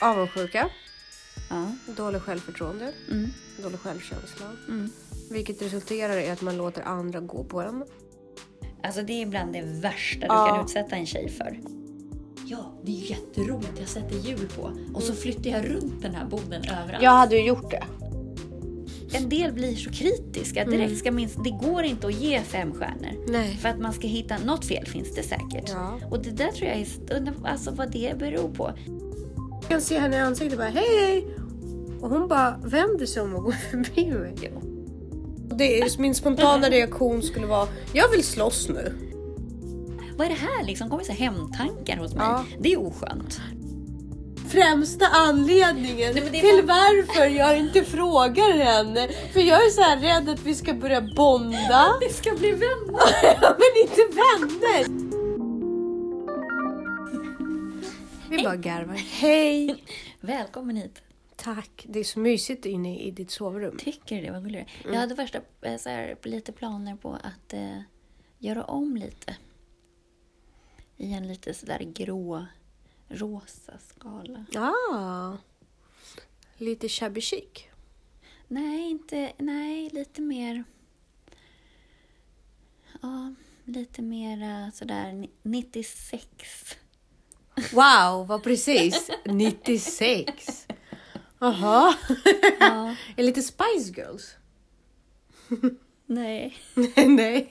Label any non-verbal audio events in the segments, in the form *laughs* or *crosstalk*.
avundsjuka, Ja. dålig självförtroende, Mm. dålig självkänsla. Mm. Vilket resulterar i att man låter andra gå på en. Alltså det är ibland det värsta du Ja. kan utsätta en tjej för. Ja, det är jätteroligt. Jag sätter hjul på och så flyttar jag runt den här boden överallt. Jag hade ju gjort det. En del blir så kritiska. Direkt ska minst, det går inte att ge fem stjärnor. Nej. För att man ska hitta, något fel finns det säkert. Ja. Och det där tror jag är, alltså vad det beror på. Jag kan se henne i ansiktet och bara hej. Och hon bara vänder sig om och går *laughs* förbi mig. Jo. Det är, min spontana *laughs* reaktion skulle vara jag vill slåss nu. Vad är det här liksom? Kommer så här hemtankar hos mig? Ja. Det är oskönt. Främsta anledningen Nej, till varför jag inte frågar henne. För jag är så här rädd att vi ska börja bonda. *laughs* Det ska bli vänner. Ja, men inte vänner. Vi bara garvar. Hej! Välkommen hit. Tack. Det är så mysigt inne i ditt sovrum. Tycker du det? Vad gullig du är. Mm. Jag hade värsta, eh, så här, lite planer på att eh, göra om lite. I en lite sådär grå, rosa skala. Ah, lite shabby chic. Nej, inte, nej, lite mer... Ja, lite mer sådär ni- 96. Wow, vad precis. 96. Jaha. Ja, Är lite Spice Girls? nej. Nej.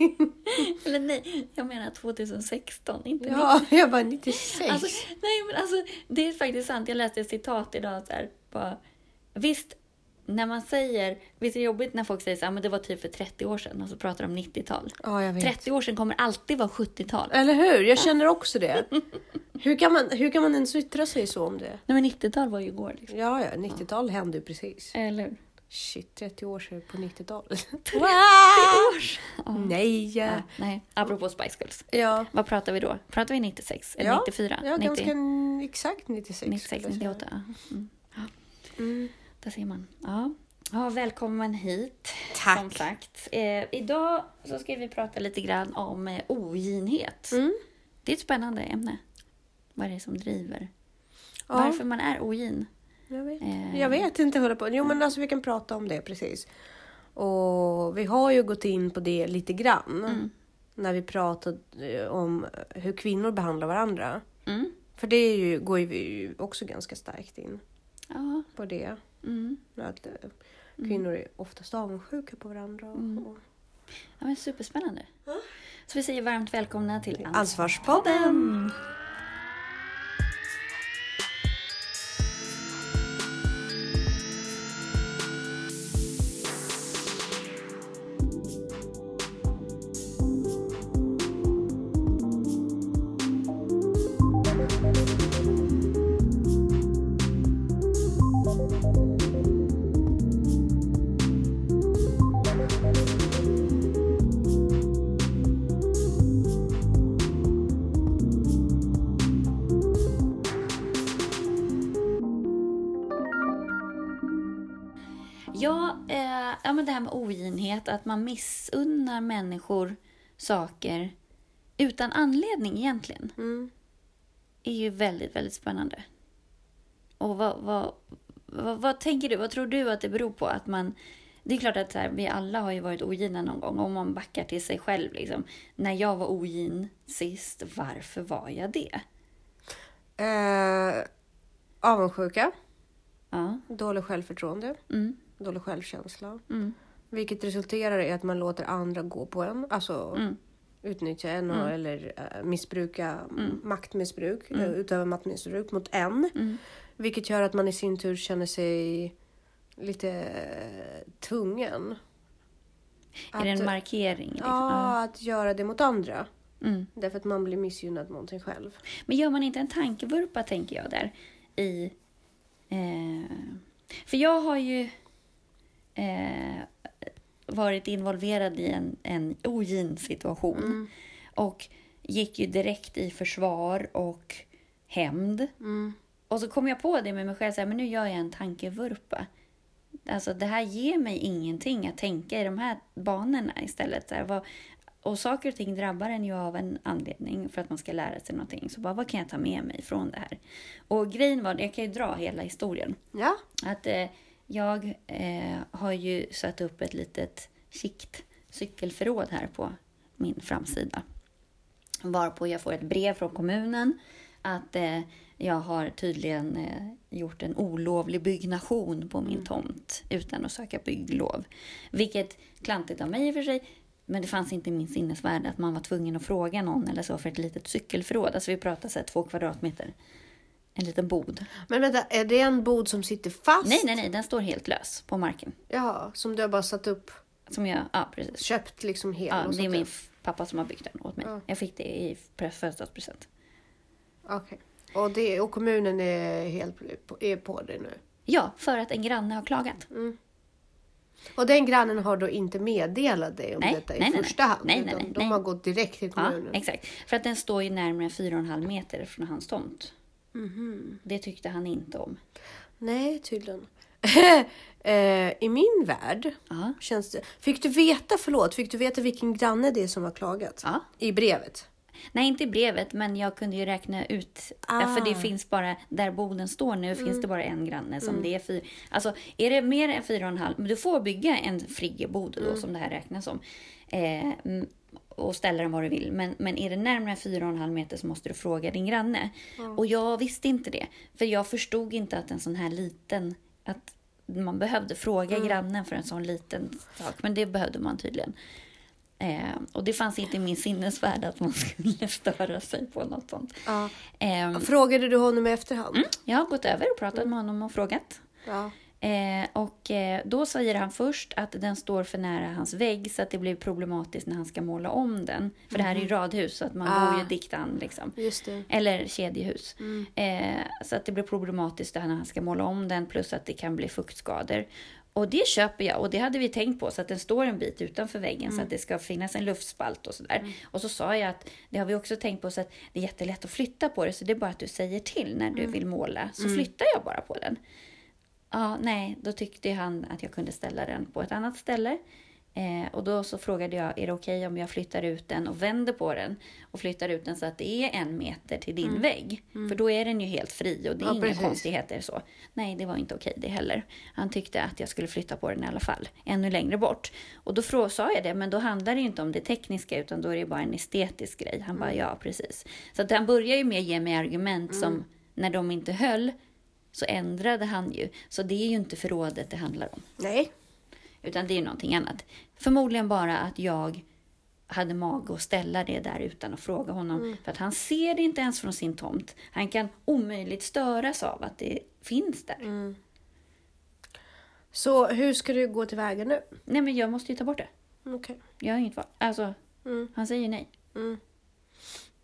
Eller nej, jag menar 2016, inte Ja, jag bara 96. Alltså, nej, men alltså, det är faktiskt sant. Jag läste ett citat idag. Så här, bara, visst, när man säger... Visst är det jobbigt när folk säger så här, men det var typ för 30 år sedan och så pratar de om 90-tal. Ja, jag vet. 30 år sedan kommer alltid vara 70-tal. Eller hur? Jag känner också det. *laughs* Hur kan man, hur kan man ens yttra sig så om det? Nej, men 90-tal var ju igår. Liksom. Ja, ja, 90-tal hände ju precis. Eller hur? Shit, 30 år sedan på 90-talet. *laughs* 30 år sedan! Nej. Ja, nej, apropå Spice Girls. Ja. Vad pratar vi då? Pratar vi 96? Eller Ja, 94? Ja, 90, ganska exakt 96. 96, skulle jag 98. ja. Mm. Ja, Mm. Där ser man. Ja. Ja, välkommen hit. Tack. Som sagt. Eh, idag så ska vi prata lite grann om eh, oginhet. Mm. Det är ett spännande ämne. Vad är det som driver? Ja. Varför man är ogin. Jag vet, Eh. jag vet inte. Hålla på. Jo, men alltså vi kan prata om det precis. Och vi har ju gått in på det lite grann. Mm. När vi pratade eh, om hur kvinnor behandlar varandra. Mm. För det ju, går ju vi ju också ganska starkt in Ja. på det. Mm. Att eh, kvinnor är oftast avundsjuka på varandra. Och, Mm. och... ja, men superspännande. Så vi säger varmt välkomna till Ans- Ansvarspodden! Att man missunnar människor saker utan anledning egentligen, Mm. är ju väldigt, väldigt spännande. Och vad, vad, vad, vad tänker du? Vad tror du att det beror på? Att man, det är klart att här, vi alla har ju varit ogina någon gång. Om man backar till sig själv. Liksom. När jag var ogin sist, varför var jag det? Eh, avundsjuka, Ja. dålig självförtroende, Mm, dålig självkänsla. mm, Vilket resulterar i att man låter andra gå på en. Alltså mm, utnyttja en och, eller eh, missbruka Mm. maktmissbruk, mm. utöva maktmissbruk mot en. mm. Vilket gör att man i sin tur känner sig lite eh, tvungen. Är det en markering? Liksom? Ja, att göra det mot andra. Mm. Därför att man blir missgynnad mot sig själv. Men gör man inte en tankevurpa, tänker jag, där i... Eh, för jag har ju eh, varit involverad i en, en ogin situation. Mm. Och gick ju direkt i försvar och hämnd. Mm. Och så kom jag på det med mig själv, så här, men nu gör jag en tankevurpa. Alltså det här ger mig ingenting att tänka i de här banorna istället. Så här, vad, Och saker och ting drabbar en ju av en anledning för att man ska lära sig någonting. Så bara, vad kan jag ta med mig från det här? Och grejen var, jag kan ju dra hela historien. Ja. Att eh, jag eh, har ju satt upp ett litet kikt cykelförråd här på min framsida. Varpå jag får ett brev från kommunen att eh, jag har tydligen eh, gjort en olovlig byggnation på min tomt utan att söka bygglov. Vilket klantigt av mig i och för sig. Men det fanns inte i min sinnesvärld att man var tvungen att fråga någon eller så för ett litet cykelförråd. Alltså vi pratar så här två kvadratmeter. En liten bod. Men vänta, är det en bod som sitter fast? Nej, nej, nej, den står helt lös på marken. Ja, som du har bara satt upp, Som jag, ja precis. köpt liksom hel Ja, och det är min pappa som har byggt den åt mig. Ja. Jag fick det i pre- födelsedagspresent. Okej. Och, det, och kommunen är helt är på det nu? Ja, för att en granne har klagat. Och den grannen har då inte meddelat dig om Nej, detta i nej, första nej. hand? Nej, nej, nej, de har gått direkt till Ja, kommunen? exakt. För att den står ju närmare 4,5 meter från hans tomt. Mhm. Det tyckte han inte om. Nej, tydligen. *laughs* eh, I min värld Ja. känns det... Fick du veta, förlåt, fick du veta vilken granne det är som har klagat? Ja. I brevet? Nej, inte i brevet, men jag kunde ju räkna ut. Ah. För det finns bara, där boden står nu, finns det bara en granne som det är fyra. Alltså, är det mer än fyra och en halv, men du får bygga en friggebod då, som det här räknas som. Eh, mm, och ställa den var du vill. Men, men är det närmare fyra och en halv meter så måste du fråga din granne. Och jag visste inte det. För jag förstod inte att en sån här liten, att man behövde fråga grannen för en sån liten sak. Men det behövde man tydligen. Eh, och det fanns inte i min sinnesvärld att man *laughs* skulle störa sig på något sånt. Ja. Eh, Frågade du honom i efterhand? jag har gått över och pratat med honom och frågat. Ja. Eh, och eh, då säger han först att den står för nära hans vägg så att det blir problematiskt när han ska måla om den. För det här är ju radhus så att man Ah. bor ju dikt an liksom. Eller kedjehus. Eh, så att det blir problematiskt när han ska måla om den plus att det kan bli fuktskador. Och det köper jag och det hade vi tänkt på så att den står en bit utanför väggen så att det ska finnas en luftspalt och sådär. Och så sa jag att det har vi också tänkt på så att det är jättelätt att flytta på det så det är bara att du säger till när du vill måla så flyttar jag bara på den. Ja, nej, då tyckte han att jag kunde ställa den på ett annat ställe. Eh, och då så frågade jag, är det okej om jag flyttar ut den och vänder på den och flyttar ut den så att det är en meter till din vägg? För då är den ju helt fri och det är Ja, inga precis. konstigheter så. Nej, det var inte okej det heller. Han tyckte att jag skulle flytta på den i alla fall, ännu längre bort. Och då sa jag det, men då handlar det inte om det tekniska utan då är det bara en estetisk grej. Han bara, ja precis. Så att han börjar ju med att ge mig argument som, när de inte höll, så ändrade han ju. Så det är ju inte förrådet det handlar om. Nej. Utan det är någonting annat. Förmodligen bara att jag hade mag att ställa det där utan att fråga honom. För att han ser det inte ens från sin tomt. Han kan omöjligt störas av att det finns där. Så hur ska du gå tillväga nu? Nej men jag måste ju ta bort det. Okej. Jag har inget val. Alltså, Mm. han säger nej.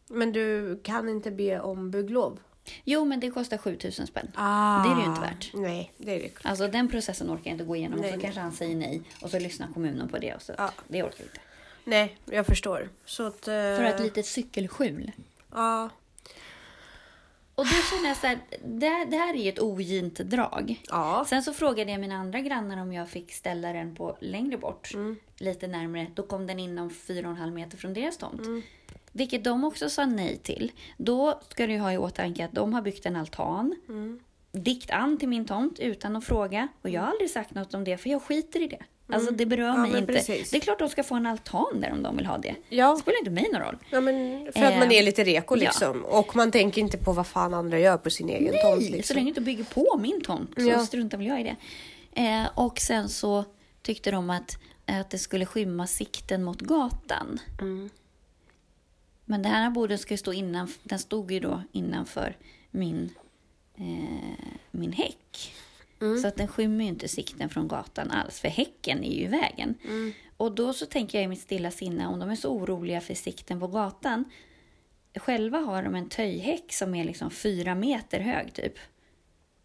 Men du kan inte be om bygglov? Jo men det kostar 7000 spänn. Ah. Det är det ju inte värt. Nej, det är det klart. Alltså den processen orkar jag inte gå igenom. Nej, och så kanske han säger nej. Och så lyssnar kommunen på det. Och så, Ja. Det orkar jag inte. Nej, jag förstår. Så att... eh, För ett litet cykelskjul. Ja. Och då känner jag så här, det, det här är ju ett ogint drag. Ja. Sen så frågade jag mina andra grannar om jag fick ställa den på längre bort. Lite närmare. Då kom den inom 4,5 meter från deras tomt. Vilket de också sa nej till. Då ska du ha i åtanke att de har byggt en altan. Dikt an till min tomt utan att fråga. Och jag har aldrig sagt något om det för jag skiter i det. Alltså det berör Ja, mig inte. precis. Det är klart de ska få en altan där om de vill ha det. Ja. Det spelar inte mig någon roll. ja, men för att man Eh, är lite reko ja. liksom. Och man tänker inte på vad fan andra gör på sin egen tomt. Nej, Liksom. så länge du inte bygger på min tomt så Ja. struntar väl jag i det. Eh, och sen så tyckte de att, att det skulle skymma sikten mot gatan. Mm. Men den här boden ska stå innan, den stod ju då innanför min, eh, min häck. Mm. Så att den skymmer ju inte sikten från gatan alls, för häcken är ju i vägen. Mm. Och då så tänker jag i mitt stilla sinne, om de är så oroliga för sikten på gatan. Själva har de en töjhäck som är liksom fyra meter hög typ.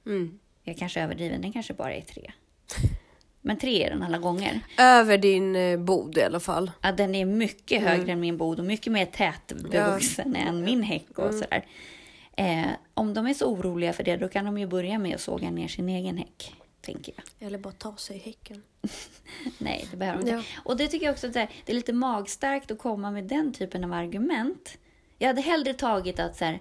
Mm. Jag kanske överdriver, den kanske bara är tre. *laughs* Men tre är den alla gånger. Över din eh, bod i alla fall. Ja, den är mycket Mm. högre än min bod och mycket mer tätbevuxen än min häck och Mm. sådär. Eh, om de är så oroliga för det, då kan de ju börja med att såga ner sin egen häck. tänker jag. Eller bara ta sig i häcken. *laughs* Nej, det behöver de inte. Ja. Och det tycker jag också att det är lite magstarkt att komma med den typen av argument. Jag hade hellre tagit att så här,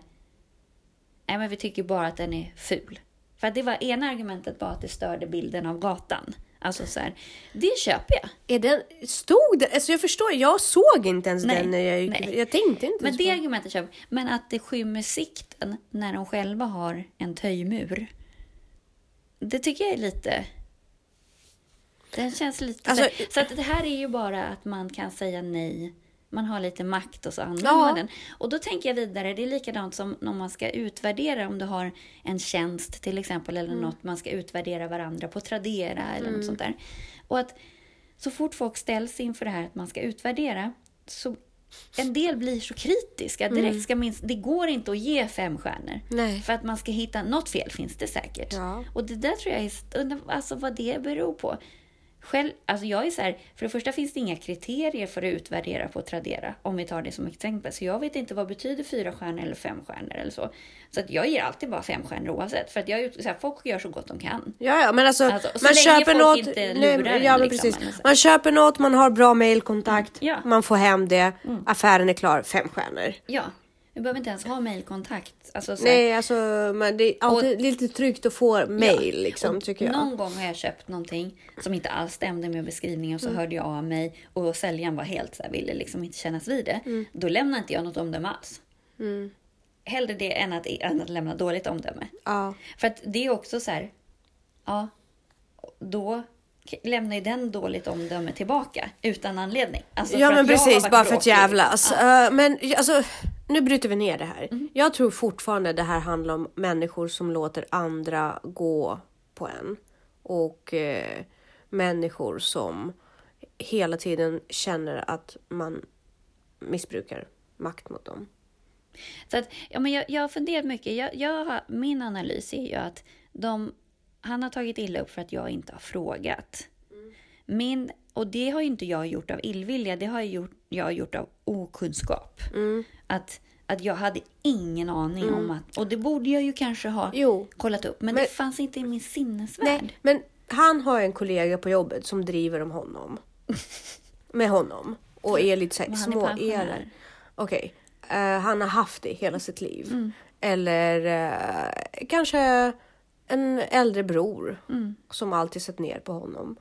nej men vi tycker bara att den är ful. För det var ena argumentet var att det störde bilden av gatan. Alltså så här, det köper jag. Är den, stod det? Alltså jag förstår, jag såg inte ens Nej, den när jag gick. nej. Jag tänkte inte Men det argumentet köper. Men att det skymmer sikten när de själva har en töjmur. Det tycker jag är lite... Den känns lite... Alltså- så att det här är ju bara att man kan säga nej. Man har lite makt och så använder Ja. man den. Och då tänker jag vidare, det är likadant som om man ska utvärdera om du har en tjänst till exempel eller något man ska utvärdera varandra på Tradera eller något sånt där. Och att så fort folk ställs inför det här att man ska utvärdera så en del blir så kritiska direkt. Ska minst, det går inte att ge fem stjärnor. Nej. För att man ska hitta, något fel finns det säkert. Ja. Och det där tror jag är, alltså vad det beror på. Själv, alltså jag är så här, för det första finns det inga kriterier för att utvärdera på Tradera, om vi tar det som exempel. Så jag vet inte vad betyder fyra stjärnor eller fem stjärnor eller så. Så att jag ger alltid bara fem stjärnor oavsett. För att jag, så här, folk gör så gott de kan. Ja, ja, men alltså, Alltså, så man köper något. en, ja, men liksom, precis. Man köper något, man har bra mailkontakt, Ja. Mm. man får hem det, affären är klar, fem stjärnor. Ja, vi behöver inte ens ha mejlkontakt. Alltså, Nej, alltså men det är alltid lite tryggt att få mail liksom, Och tycker jag. Någon gång har jag köpt någonting som inte alls stämde med beskrivningen. Mm. Så hörde jag av mig och säljaren var helt så här, ville liksom inte kännas vid det. Mm. Då lämnar inte jag något omdöme alls. Hellre det än att, än att lämna dåligt omdöme. Ja. För att det är också så här, ja, då lämnar ju den dåligt omdöme tillbaka utan anledning. Alltså Ja men precis, bara för att jävlas. Ja. Eh, men alltså, nu bryter vi ner det här. Mm. Jag tror fortfarande det här handlar om människor som låter andra gå på en. Och eh, människor som hela tiden känner att man missbrukar makt mot dem. Så att, ja, men jag, jag har funderat mycket. Jag, jag min analys är ju att de, han har tagit illa upp för att jag inte har frågat. Min, och det har ju inte jag gjort av illvilja, det har jag gjort, jag gjort av okunskap. Att, att jag hade ingen aning om att, och det borde jag ju kanske ha Jo. kollat upp, men, Men- det fanns inte i min sinnesvärld. Nej, men han har en kollega på jobbet som driver om honom. *laughs* Med honom. Och är lite såhär små erer. Okej. Eh, han har haft det hela sitt liv. Mm. Eller eh, kanske en äldre bror Mm. som alltid sett ner på honom.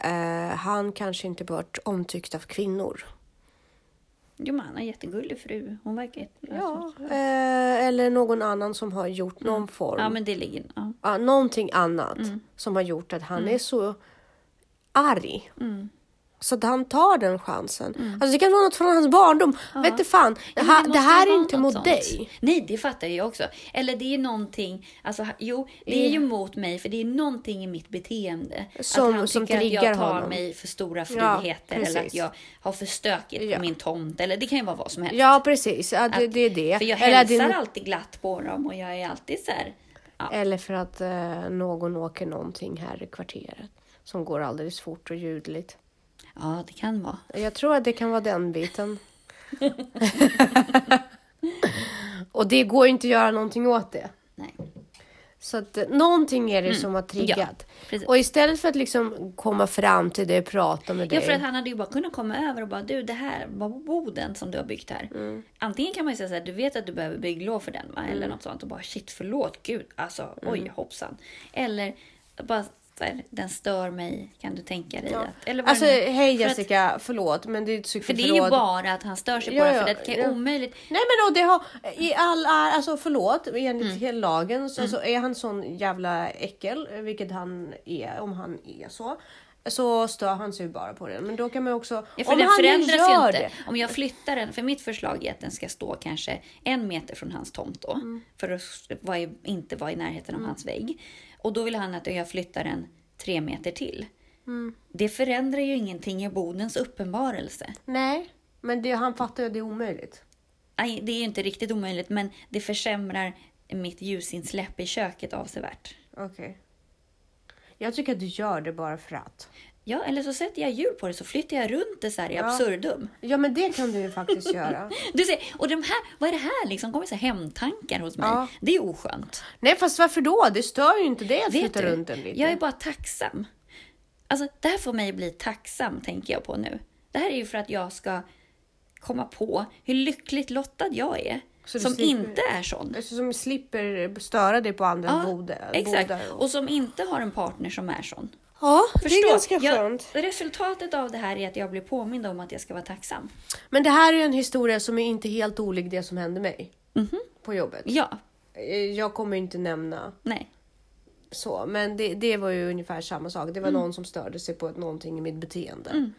Eh, han kanske inte varit omtyckt av kvinnor. Jo, men han har en jättegullig fru. Hon verkar jätte... Ja. Eh, eller någon annan som har gjort någon form. Mm. ja, men det ligger... Ja. ja, någonting annat Mm. som har gjort att han är så arg. Mm. Så att han tar den chansen. Alltså det kan vara något från hans barndom. Vet du fan, det, Ja, måste det här är inte mot sånt. dig. Nej, det fattar jag också. Eller det är någonting, alltså jo, det är ju mot mig för det är någonting i mitt beteende. Som- att han som tycker att jag tar honom. mig för stora Ja, friheter eller precis. att jag har för stökigt Ja. på min tomt. Eller det kan ju vara vad som helst. Ja precis, ja, det, Att- det är det. För jag Eller, hälsar din, alltid glatt på dem och jag är alltid så här. Ja. eller för att eh, någon åker någonting här i kvarteret. Som går alldeles fort och ljudligt. Ja, det kan vara. Jag tror att det kan vara den biten. *laughs* och det går inte att göra någonting åt det. Nej. Så att eh, någonting är det som har triggat. Mm. Ja, och istället för att liksom komma fram till det och prata med dig. Ja, för att han hade ju bara kunnat komma över och bara du, det här var boden som du har byggt här. Mm. Antingen kan man ju säga så här, du vet att du behöver bygglov för den va? Mm. Eller något sånt och bara shit förlåt gud, alltså oj hoppsan. Eller bara här, den stör mig, kan du tänka dig att... Eller Alltså nu- hej för att- Jessica, förlåt men det är ett För det är ju bara att han stör sig Ja, på det, ja, för det kan ja. omöjligt... Nej men då det har i all alltså förlåt enligt Mm. hela lagen så, så är han sån jävla äckel, vilket han är om han är så. Så stör han sig bara på det. Men då kan man ju också, Ja, för om den han förändras gör ju inte. det. Om jag flyttar den, för mitt förslag är att den ska stå kanske en meter från hans tomt då. Mm. För att i, inte vara i närheten av hans vägg. Och då vill han att jag flyttar den tre meter till. Mm. Det förändrar ju ingenting i bodens uppenbarelse. Nej, men det, han fattar ju att det är omöjligt. Nej, det är ju inte riktigt omöjligt, men det försämrar mitt ljusinsläpp i köket avsevärt. Okej. Jag tycker att du gör det bara för att. Ja, eller så sätter jag hjul på det så flyttar jag runt det så här i absurdum. Ja, men det kan du ju faktiskt *laughs* göra. Du ser, och de här, vad är det här liksom? kommer så här hemtankar hos mig. Ja. Det är oskönt. Nej, fast varför då? Det stör ju inte det att Vet flytta du, runt den lite. jag är bara tacksam. Alltså, det här får mig bli tacksam, tänker jag på nu. Det här är ju för att jag ska komma på hur lyckligt lottad jag är. Så som slipper- inte är sån. Alltså, Som slipper störa dig på andra Ja, bodar. exakt. och- Och som inte har en partner som är sån. Ja, det Förstå, är ganska jag, skönt. resultatet av det här är att jag blir påmind om att jag ska vara tacksam. Men det här är en historia som är inte helt olik det som hände mig Mhm. på jobbet. Ja, Eh, Jag kommer inte nämna nej. så, men det, det var ju ungefär samma sak. Det var Mm. någon som störde sig på någonting i mitt beteende.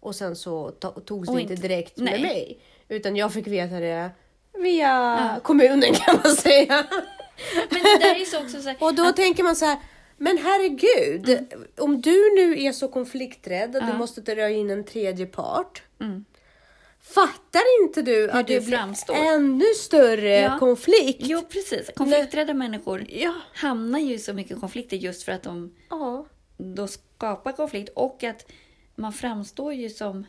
Och sen så to- togs det inte direkt med nej. mig. Utan jag fick veta det via kommunen kan man säga. Men det där är så också så här, Och då tänker man så här, men herregud, om du nu är så konflikträdd att du måste dra in en tredje part. Fattar inte du att du det blir framstår. ännu större Ja. konflikt? Jo, precis. Konflikträdda människor Ja. hamnar ju i så mycket konflikter just för att de ja. då skapar konflikt och att man framstår ju som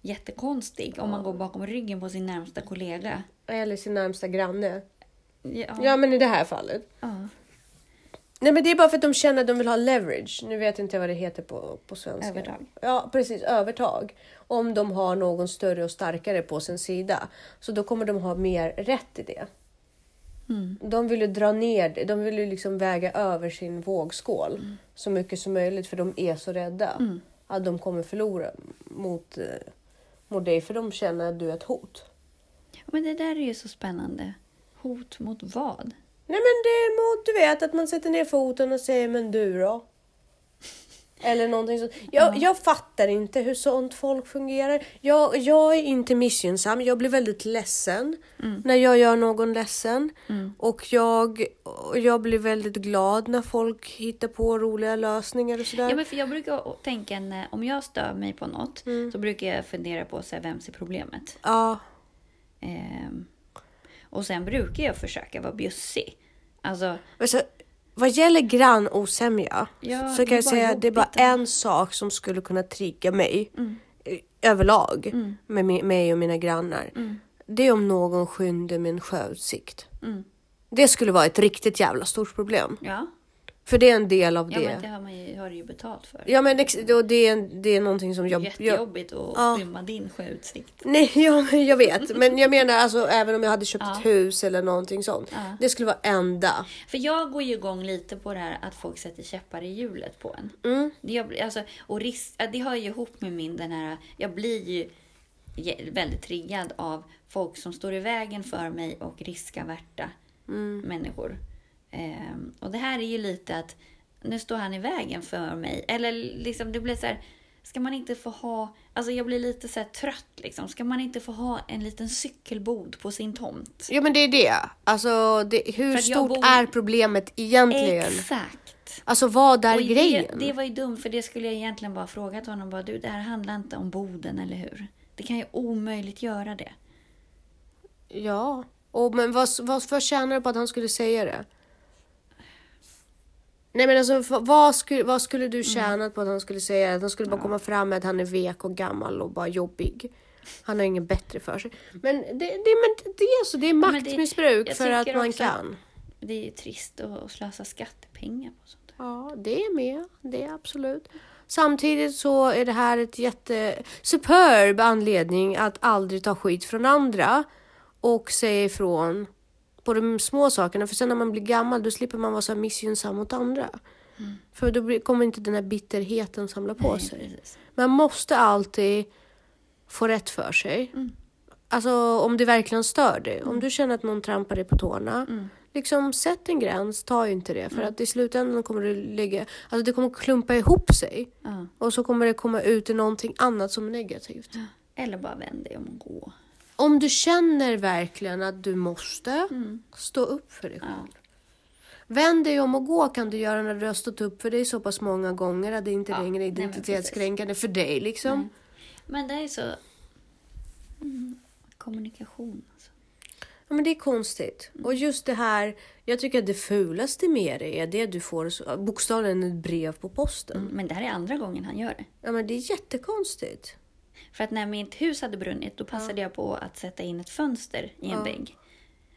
jättekonstig om man går bakom ryggen på sin närmsta kollega. Eller sin närmsta granne. Ja. Ja, men i det här fallet. ja. Nej, men det är bara för att de känner att de vill ha leverage. Nu vet inte jag vad det heter på, på svenska. Övertag. Ja, precis. Övertag. Om de har någon större och starkare på sin sida. Så då kommer de ha mer rätt i det. Mm. De vill ju dra ner det. De vill ju liksom väga över sin vågskål Mm. så mycket som möjligt för de är så rädda att de kommer förlora mot, eh, mot dig för de känner att du är ett hot. Men det där är ju så spännande. Hot mot vad? Nej men det är mot, du vet, att man sätter ner foten och säger men du då? Eller någonting sånt. Jag, jag fattar inte hur sånt folk fungerar. Jag, jag är inte missgynnsam. Jag blir väldigt ledsen när jag gör någon ledsen. Och jag, jag blir väldigt glad när folk hittar på roliga lösningar och sådär. Ja, men för jag brukar tänka när, om jag stör mig på något så brukar jag fundera på så här, vems är problemet? Ja, Ehm, och sen brukar jag försöka vara bjussig. Alltså, vad gäller grannosämja Ja, så kan jag säga att det är bara en sak som skulle kunna trigga mig eh, överlag med mi- mig och mina grannar. Det är om någon skymde min sjöutsikt. Det skulle vara ett riktigt jävla stort problem. ja. För det är en del av Ja, det. men det har man ju, har du ju betalt för. Ja men ex- då, det, är, det är någonting som jag... jag Jättejobbigt att Ja. skymma din sjöutsikt. nej, *laughs* ja, jag vet. Men jag menar alltså även om jag hade köpt ett hus eller någonting sånt. Ja. Det skulle vara enda. För jag går ju igång lite på det här att folk sätter käppar i hjulet på en. Mm. Det, jag, alltså, och risk, ja, det hör ju ihop med min den här... Jag blir ju väldigt triggad av folk som står i vägen för mig och riskaverta Mm. människor. Ehm, och det här är ju lite att nu står han i vägen för mig. Eller liksom det blir så här, ska man inte få ha, alltså jag blir lite så här trött liksom. Ska man inte få ha en liten cykelbod på sin tomt? Ja men det är det. Alltså det, hur stort bor- är problemet egentligen? Exakt. Alltså vad är Och grejen? Det, det var ju dumt för det skulle jag egentligen bara frågat honom. Bara, du, det här handlar inte om boden, eller hur? Det kan ju omöjligt göra det. Ja, och, men vad, vad för tjänar det på att han skulle säga det? Nej men alltså vad- skulle, vad skulle Mm. du tjäna på att han skulle säga det? Att han skulle bara komma fram med att han är vek och gammal och bara jobbig. Han har inget bättre för sig. Men det, det, men det är så, det är det- maktmissbruk jag för att man också- kan. Det är trist att, slösa skattepengar på sånt. där. Ja, det är med. Det är absolut. Samtidigt så är det här ett jätte superb anledning att aldrig ta skit från andra och säga ifrån på de små sakerna. För sen när man blir gammal då slipper man vara så missgynnsam mot andra. För då blir, kommer inte den här bitterheten samla på Nej, sig. precis. Man måste alltid få rätt för sig. Alltså om det verkligen stör dig. Om du känner att någon trampar dig på tårna. Liksom sätt en gräns, ta inte det. För att i slutändan kommer det ligga, alltså det kommer klumpa ihop sig. Och så kommer det komma ut i någonting annat som är negativt. Eller bara vänd dig om och gå. Om du känner verkligen att du måste, stå upp för dig själv. Vänd dig om och gå kan du göra när du har stått upp för dig så pass många gånger att det inte Ja, längre är identitetskränkande för dig. Liksom. Men det är så... Mm, kommunikation alltså. Ja, men det är konstigt. Och just det här, jag tycker att det fulaste med det är det du får bokstavligen ett brev på posten. Men det här är andra gången han gör det. Ja men det är jättekonstigt. För att när mitt hus hade brunnit, då passade jag på att sätta in ett fönster i en vägg.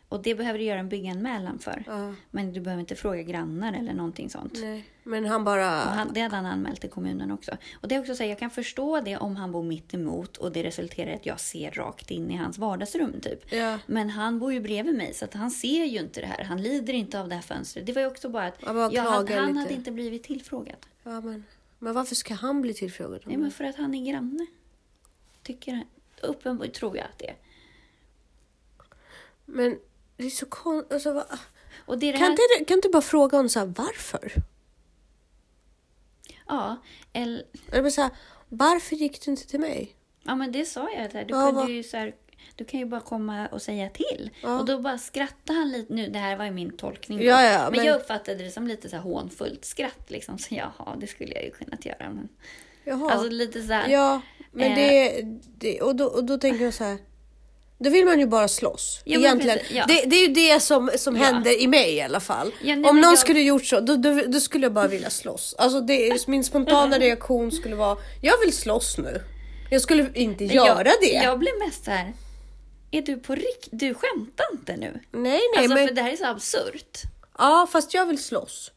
Och det behöver du göra en bygganmälan för. Ja. Men du behöver inte fråga grannar eller någonting sånt. Nej. Men han bara... Han, det hade han anmält till kommunen också. Och det är också så här, jag kan förstå det om han bor mitt emot och det resulterar i att jag ser rakt in i hans vardagsrum typ. Ja. Men han bor ju bredvid mig så att han ser ju inte det här. Han lider inte av det här fönstret. Det var ju också bara att bara jag hade, han lite. hade inte blivit tillfrågad. Ja, men, men varför ska han bli tillfrågad? det? men för att han är granne. Tycker. Uppenbarligen tror jag att det är. Men det är så konstigt. Alltså, det kan, här... inte, kan inte bara fråga honom så här, varför? Ja, eller... Eller så här, varför gick du inte till mig? Ja, men det sa jag. Där. Du, Ja, kunde vad- ju så här, du kan ju bara komma och säga till. Ja. Och då bara skrattade han lite. Nu, det här var ju min tolkning. Ja, ja, men, men- jag uppfattade det som lite så här hånfullt skratt. Liksom. Så jaha, det skulle jag ju kunnat göra. Men... Jaha. Alltså lite så här. Ja, men Eh. det, det och, då, och då tänker jag så här. Då vill man ju bara slåss. Ja, Egentligen. precis, ja. Det, det är ju det som, som Ja. händer i mig i alla fall. Ja, nej, Om någon jag- skulle gjort så, då, då, då skulle jag bara vilja slåss. Alltså det, min spontana reaktion skulle vara, jag vill slåss nu. Jag skulle inte göra jag, det. Jag blev mest så här. Är du på riktigt? Du skämtar inte nu? Nej, nej, Alltså, men för det här är så absurt. ja, fast jag vill slåss.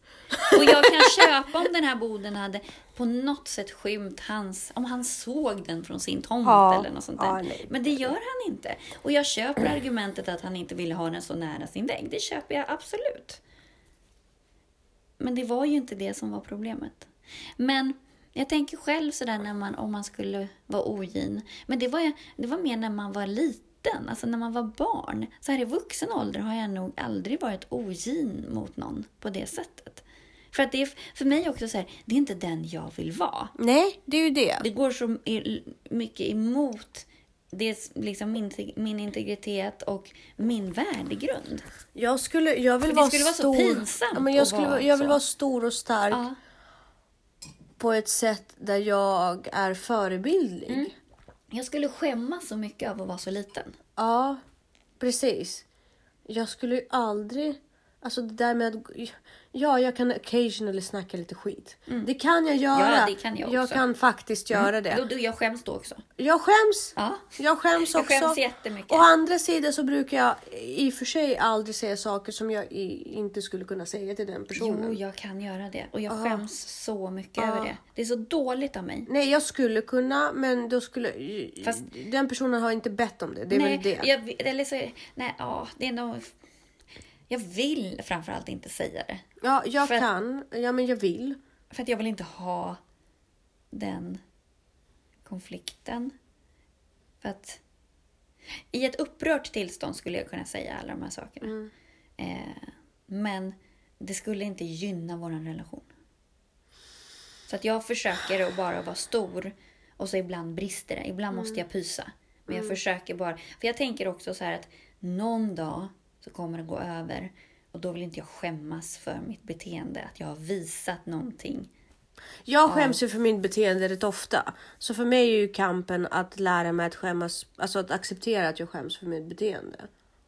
Och jag kan köpa om den här boden hade på något sätt skymt hans, om han såg den från sin tomt Ja. eller något sånt där. Ja, nej. Men det gör han inte. Och jag köper argumentet att han inte ville ha den så nära sin vägg. Det köper jag absolut. Men det var ju inte det som var problemet. Men jag tänker själv sådär när man, om man skulle vara ogin. Men det var, det var mer när man var liten, alltså när man var barn. Så här i vuxen ålder har jag nog aldrig varit ogin mot någon på det sättet. För att det är för mig också så här, det är inte den jag vill vara. Nej, det är ju det. Det går så mycket emot det, liksom min, min integritet och min värdegrund. Jag skulle, jag vill det vara skulle vara så stor. pinsamt ja, men jag, skulle, vara- jag vill så. vara stor och stark Ja. på ett sätt där jag är förebildlig. Mm. Jag skulle skämmas så mycket av att vara så liten. Ja, precis. Jag skulle ju aldrig... Alltså det där med att... Ja, jag kan occasionally snacka lite skit. Det kan jag göra. Mm. Ja, det kan jag Jag också. Mm. kan faktiskt göra det. Då, jag skäms då också. Jag skäms. Ja. Jag skäms Jag också. skäms jättemycket. Å andra sidan så brukar jag i och för sig aldrig säga saker som jag inte skulle kunna säga till den personen. Jo, jag kan göra det. Och jag skäms så mycket över det. Det är så dåligt av mig. Nej, jag skulle kunna, men då skulle... Fast- Den personen har inte bett om det. Det är nej, väl det. Jag, eller så, nej, ja, det är nog... Jag vill framförallt inte säga det. Ja, jag För att- kan. Ja, men jag vill. För att jag vill inte ha den konflikten. För att i ett upprört tillstånd skulle jag kunna säga alla de här sakerna. Eh, men det skulle inte gynna vår relation. Så att jag försöker att bara vara stor och så ibland brister det. Ibland måste jag pysa. Men jag försöker bara. För jag tänker också så här att någon dag så kommer det gå över. Och då vill inte jag skämmas för mitt beteende. Att jag har visat någonting. Jag skäms ju för mitt beteende rätt ofta. Så för mig är ju kampen att lära mig att skämmas, alltså att acceptera att jag skäms för mitt beteende.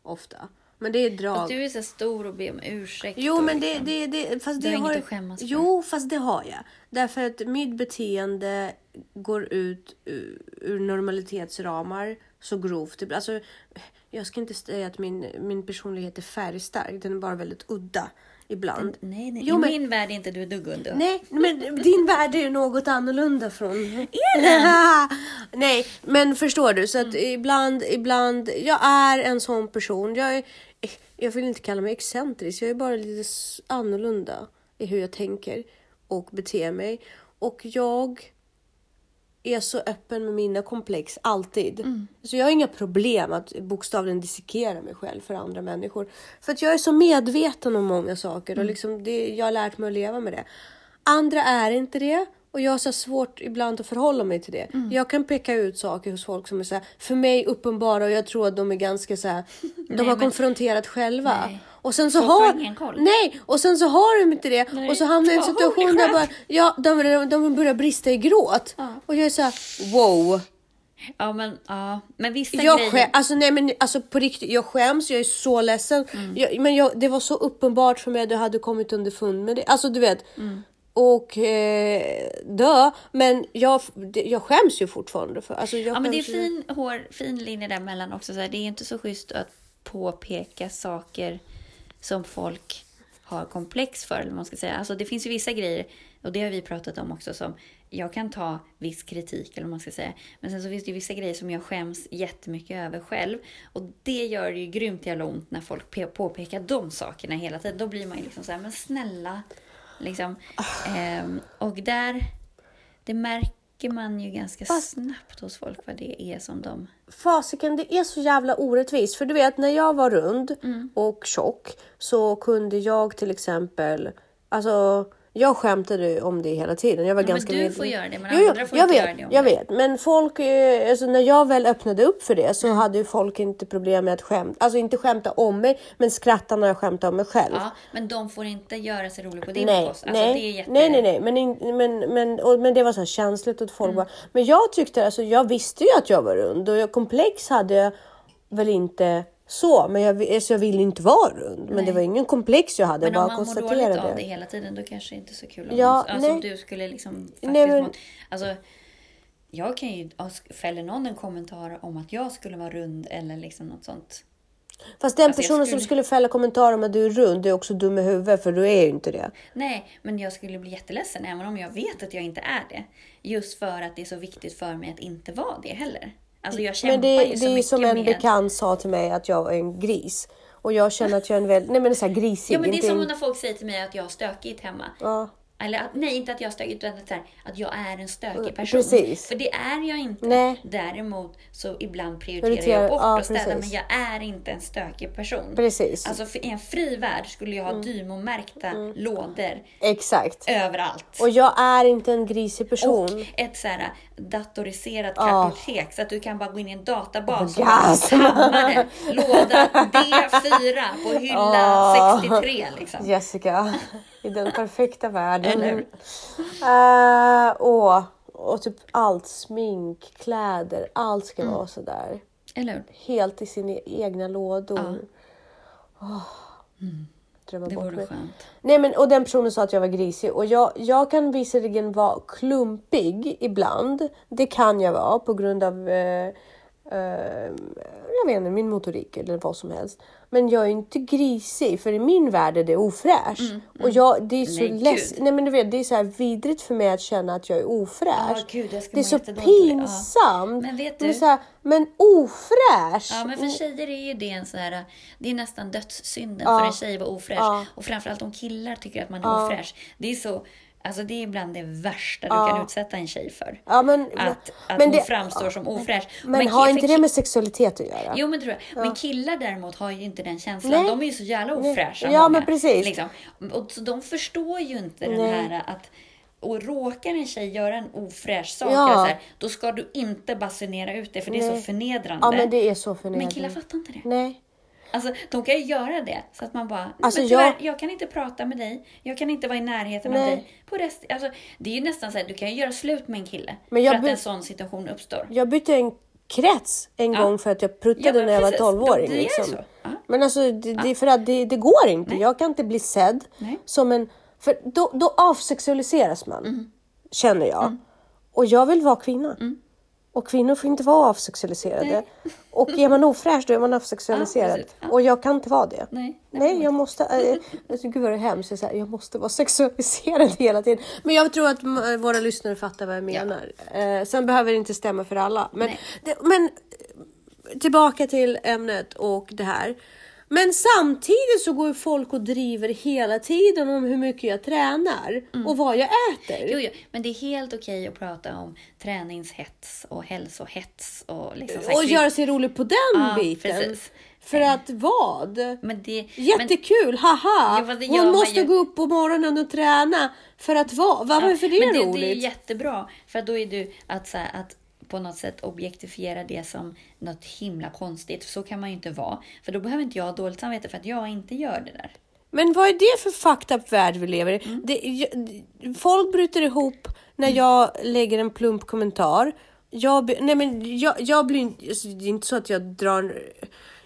Ofta. Men det är drag. Fast du är så stor och ber om ursäkt. Jo, men det, liksom- det, det, fast Du det har inget har att skämmas för. Jo, fast det har jag. Därför att mitt beteende går ut ur, ur normalitetsramar så grovt. Alltså, jag ska inte säga att min, min personlighet är färgstark. Den är bara väldigt udda ibland. Nej, nej. Jo, I men- min värld är inte du dugg under. Nej, men din värld är ju något annorlunda från... Är den? *laughs* Nej, men förstår du? Så att ibland, ibland... Jag är en sån person. Jag, är, jag vill inte kalla mig excentrisk. Jag är bara lite annorlunda i hur jag tänker och beter mig. Och jag är så öppen med mina komplex, alltid. Så jag har inga problem att bokstavligen dissekera mig själv för andra människor. För att jag är så medveten om många saker och liksom det, jag har lärt mig att leva med det. Andra är inte det och jag har så svårt ibland att förhålla mig till det. Jag kan peka ut saker hos folk som är så här, för mig uppenbara och jag tror att de är ganska så här, *laughs* de har men- konfronterat själva. Nej. Och sen så Folk har... ingen koll. Nej, och sen så har de inte det. Nej. Och så hamnar jag i en *laughs* situation där bara, ja, de, de börjar brista i gråt. Ja. Och jag är så här, wow. Ja, men, ja. men vissa Jag grejer... skäm, alltså nej men alltså på riktigt, jag skäms, jag är så ledsen. Jag, men jag, det var så uppenbart för mig att du hade kommit underfund med det. Alltså du vet. Och eh, dö, men jag, jag skäms ju fortfarande för. Alltså, Ja, men det är fin, hår, fin linje däremellan också. Så här, det är inte så schysst att påpeka saker som folk har komplex för. Eller man ska säga. Alltså, det finns ju vissa grejer, och det har vi pratat om också, som jag kan ta viss kritik, eller man ska säga. Men sen så finns det ju vissa grejer som jag skäms jättemycket över själv. Och det gör det ju grymt jävla ont när folk pe- påpekar de sakerna hela tiden. Då blir man ju liksom så här, men snälla. Liksom. Ehm, och där, det märker man ju ganska snabbt hos folk vad det är som de... Fasiken, det är så jävla orättvist. För du vet, när jag var rund Mm. och tjock så kunde jag till exempel, alltså jag skämtade om det hela tiden. Jag var Ja, men ganska du med- får göra det, men Jo, andra får jag inte vet, göra det om Jag dig. vet, men folk, eh, alltså när jag väl öppnade upp för det så Mm. hade ju folk inte problem med att skämta, alltså inte skämta om mig, men skratta när jag skämtade om mig själv. Ja, men de får inte göra sig roliga på din Nej. Alltså, nej, det är jätte... nej, nej, nej, men, in, men, men, och, men det var så här känsligt att Mm. folk bara, men jag tyckte, alltså jag visste ju att jag var rund och jag, komplex hade jag väl inte så, men jag, alltså, jag ville inte vara rund. Men det var ingen komplex jag hade, Men jag om bara man mår dåligt av det hela tiden, då kanske det inte är så kul om, Ja, någon, alltså, om nej. du skulle liksom faktiskt Nej, men- må... Alltså, jag kan ju, fäller någon en kommentar om att jag skulle vara rund eller liksom något sånt. Fast den Alltså, personen skulle- som skulle fälla kommentarer om att du är rund är också dum i huvudet för du är ju inte det. Nej, men jag skulle bli jätteledsen även om jag vet att jag inte är det. Just för att det är så viktigt för mig att inte vara det heller. Alltså jag kämpar Men det, ju det så är ju mycket som en med... bekant sa till mig att jag är en gris. Och jag känner att jag är en väldigt, nej men så här grisig. Ja men det är som en- när folk säger till mig att jag har stökigt hemma. Ja. Eller att, nej, inte att jag är stökig, utan att, här, att jag är en stökig person. Precis. För det är jag inte. Nej. Däremot så ibland prioriterar jag bort ja, att städa, precis. men jag är inte en stökig person. Precis. Alltså för i en fri värld skulle jag ha Dymo-märkta lådor Exakt. överallt. Och jag är inte en grisig person. Och ett så här datoriserat kartotek så att du kan bara gå in i en databas och Orgasm. hamna det. Låda D4 på hylla Ja. 63 liksom. Jessica, i den perfekta världen. Eller hur? Eh, och, och typ allt, smink, kläder, allt ska Mm. vara sådär. Eller? Helt i sina egna lådor. Åh, drömma Mm. Det bort mig. skönt. Nej men och den personen sa att jag var grisig och jag, jag kan visserligen vara klumpig ibland. Det kan jag vara på grund av eh, jag vet inte, min motorik eller vad som helst. Men jag är inte grisig för i min värld är det ofräsch. Och jag, det är så Mm, Nej, less. Nej men du vet, det är så här vidrigt för mig att känna att jag är ofräsch. Ja, gud, det är så det. Ja. pinsamt. Men vet Men, du- så här, men ofräsch! Ja, men för tjejer är ju det en sån här, det är nästan dödssynden Ja. för en tjej att vara ofräsch. Ja. Och framförallt om killar tycker att man är ofräsch. Det är så, alltså det är bland det värsta du kan utsätta en tjej för. Ja, men, Att, att men hon det- framstår som ofräsch. Men, ki- har inte det med sexualitet att göra? Jo men tror jag. Men killar däremot har ju inte den känslan. Nej. De är ju så jävla ofräscha Ja, många, men precis. Liksom. Och så de förstår ju inte den Nej. här att och råkar en tjej göra en ofräsch sak, Ja. så här, då ska du inte basunera ut det för det är Nej. så förnedrande. Ja men det är så förnedrande. Men killar fattar inte det. Nej. Alltså, de kan ju göra det så att man bara, Alltså, men tyvärr, jag- jag... kan inte prata med dig, jag kan inte vara i närheten Nej. av dig. På rest, alltså, det är ju nästan så här, du kan ju göra slut med en kille Men jag för att en sån situation uppstår. Jag bytte en krets en Ja. gång för att jag Ja, pruttade men när jag var precis. 12-åring. Det liksom. Ja. Men alltså det, det för att det, det går inte. Nej. Jag kan inte bli sedd Nej. som en... För då, då avsexualiseras man. Mm. Känner jag. Och jag vill vara kvinna. Mm. Och kvinnor får inte vara avsexualiserade. *laughs* Och är man ofräsch då är man avsexualiserad. Ja. Ja. Och jag kan inte vara det. Nej, det Nej, jag måste... Äh, alltså, gud vad det är hemskt. Jag, säger, jag måste vara sexualiserad *laughs* hela tiden. Men jag tror att m- våra lyssnare fattar vad jag menar. Eh, sen behöver det inte stämma för alla. Men, Nej. det, men eh, tillbaka till ämnet och det här. Men samtidigt så går folk och driver hela tiden om hur mycket jag tränar och vad jag äter. Mm. Jo, jo, men det är helt okej att prata om träningshets och hälsohets och liksom här och göra sig rolig på den Ja, biten. precis. För att vad? Men det, men, Jättekul, haha! Jo, det Hon måste ju. gå upp på morgonen och träna. För att vad? Varför är det men det, roligt? det är jättebra, för då är du att, så här, att på något sätt objektifiera det som något himla konstigt. Så kan man ju inte vara. För då behöver inte jag ha dåligt samvete för att jag inte gör det där. Men vad är det för fucked up värld vi lever i? Mm. Det, folk bryter ihop när jag lägger en plump kommentar. Jag, nej men jag, jag blir inte, alltså, det är inte så att jag drar,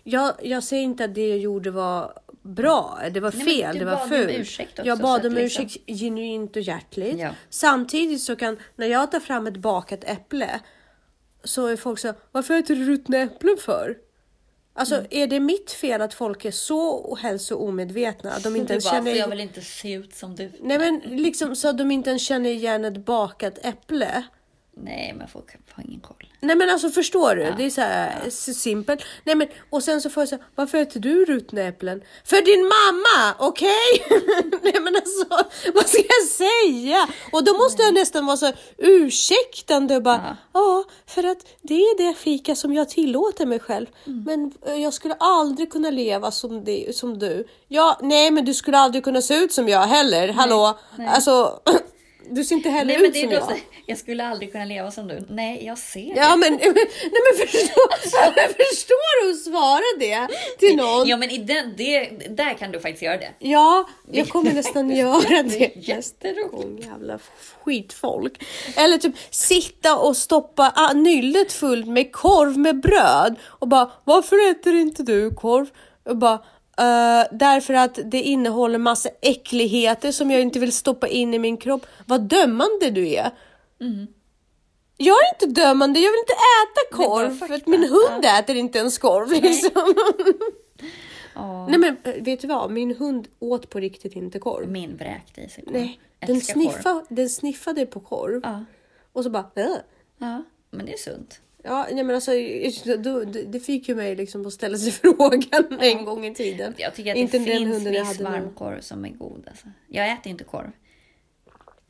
jag, jag säger inte att det jag gjorde var bra, det var Nej, fel, du det var fult. jag bad om liksom- ursäkt genuint och hjärtligt. Ja. Samtidigt så kan, när jag tar fram ett bakat äpple så är folk så varför äter du ruttna äpplen för? Alltså Mm. är det mitt fel att folk är så hälsoomedvetna att de inte ens bara, känner jag vill inte se ut som du. Nej men liksom så att de inte ens känner igen ett bakat äpple. Nej, men folk har ingen koll. Nej men alltså förstår du? Det är så här så simpelt. Nej men och sen så får jag säga, varför äter du ruttna äpplen? För din mamma, okej? *laughs* Nej men alltså, vad ska jag säga? Och då måste jag nästan vara så ursäktande och bara, ja, för att det är det fika som jag tillåter mig själv. Men eh, jag skulle aldrig kunna leva som, det, som du. Ja, nej men du skulle aldrig kunna se ut som jag heller, hallå? Alltså, *clears throat* du ser inte heller Nej, men ut det som jag. så, jag skulle aldrig kunna leva som du. Nej, jag ser Ja men, *laughs* nej, men förstår, *laughs* förstår du att svara det till någon? Ja, men i den, det, där kan du faktiskt göra det. Ja, jag kommer nästan *laughs* göra det. Jätteroligt. Jävla skitfolk. Eller typ sitta och stoppa ah, nyllet fullt med korv med bröd och bara varför äter inte du korv? Och bara "Eh, därför att det innehåller massa äckligheter som jag inte vill stoppa in i min kropp. Vad dömande du är. Jag är inte dömande, jag vill inte äta korv för att min hund äter inte ens korv. Liksom. Ja, Nej men eh, vet du vad, min hund åt på riktigt inte korv. min vräkte i sig korv. Nej, den, korv. sniffa, den sniffade på korv Ja. och så bara äh. ja, men det är sunt. Ja, nej men alltså, då, det, fick ju mig liksom att ställa sig *laughs* frågan en gång i tiden. Jag tycker att Inte det den finns hunden jag viss nu. varmkorv som är god. Alltså. Jag äter inte korv.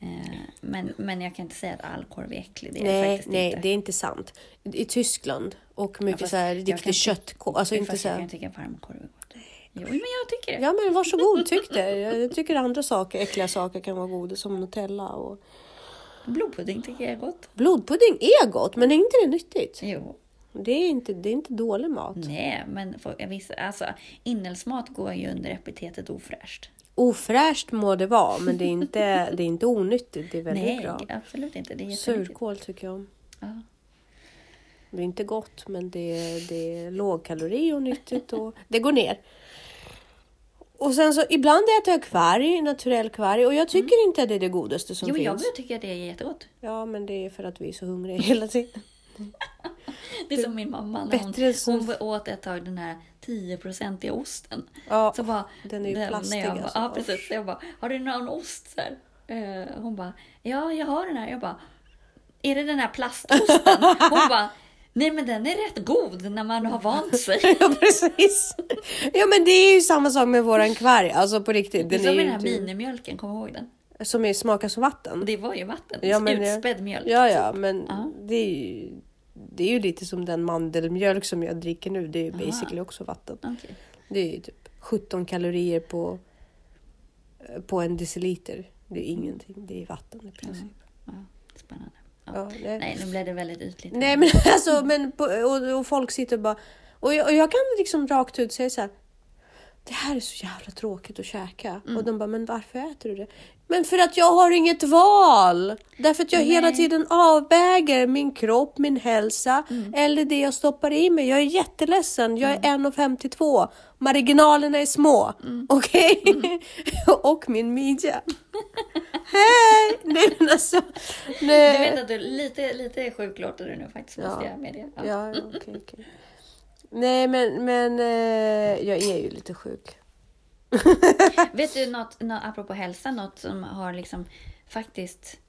Eh, men, men jag kan inte säga att all korv är äcklig. Det är Nej, faktiskt nej, inte. det är inte sant. I Tyskland och mycket fast så här jag riktig köttkorv. Alltså inte så jag här. kan tycka att varmkorv är gott. Jo, men jag tycker det. Ja men varsågod, tyck *laughs* det. Jag tycker andra saker, äckliga saker kan vara goda som Nutella och Blodpudding tycker jag är gott. blodpudding är gott, men är inte det nyttigt? Jo. Det är inte, det är inte dålig mat. Nej, men för, alltså, inälvsmat går ju under epitetet ofräscht. Ofräscht må det vara, men det är inte, *laughs* det är inte onyttigt. Det är väldigt Nej, bra. absolut inte. Det är. Surkål tycker jag om. Ja. Det är inte gott, men det är, det är lågkalori och nyttigt och det går ner. Och sen så ibland äter jag kvarg, naturell kvarg och jag tycker inte att det är det godaste som Jo, finns. jag tycker att det är jättegott. Ja, men det är för att vi är så hungriga *laughs* hela tiden. *laughs* Det är som min mamma när hon, så- hon åt ett tag den här 10-procentiga osten. Ja, Så bara, den är ju plastig jag bara, alltså. Ja, precis. Så jag bara, har du någon ost? Så här? Eh, hon bara, ja, jag har den här. Jag bara, är det den här plastosten? *laughs* Hon bara, nej men den är rätt god när man har vant sig. *laughs* ja, precis. Ja, men det är ju samma sak med våran kvarg. Alltså på riktigt. Det är Den som är med den här inte, minimjölken, kom ihåg den? som är, smakar som vatten. Det var ju vatten. Ja, men det- Utspädd mjölk. Ja, ja, men Ja. det är ju det är ju lite som den mandelmjölk som jag dricker nu. Det är ju basically också vatten. Okej. Det är ju typ 17 kalorier på, på en deciliter. Det är ingenting. Det är vatten i princip. Ja, spännande. Ja. Nej. Nej, nu blev det väldigt ytligt. Nej men *laughs* alltså, men på, och, och folk sitter och bara... Och jag, och jag kan liksom rakt ut säga så här. Det här är så jävla tråkigt att käka. Mm. Och de bara, men varför äter du det? Men för att jag har inget val! Därför att jag hela Nej. tiden avväger min kropp, min hälsa Mm. eller det jag stoppar i mig. Jag är jätteledsen, jag är 1,52. Marginalerna är små. Mm. Okej? *laughs* och min midja. Hej! Nej men alltså. Nej. Du vet att du lite, lite sjuk låter du nu faktiskt, måste Ja. jag medge. Ja. Ja, okej, okej. Nej, men, men eh, jag är ju lite sjuk. *laughs* Vet du något, något, apropå hälsa, något som har liksom faktiskt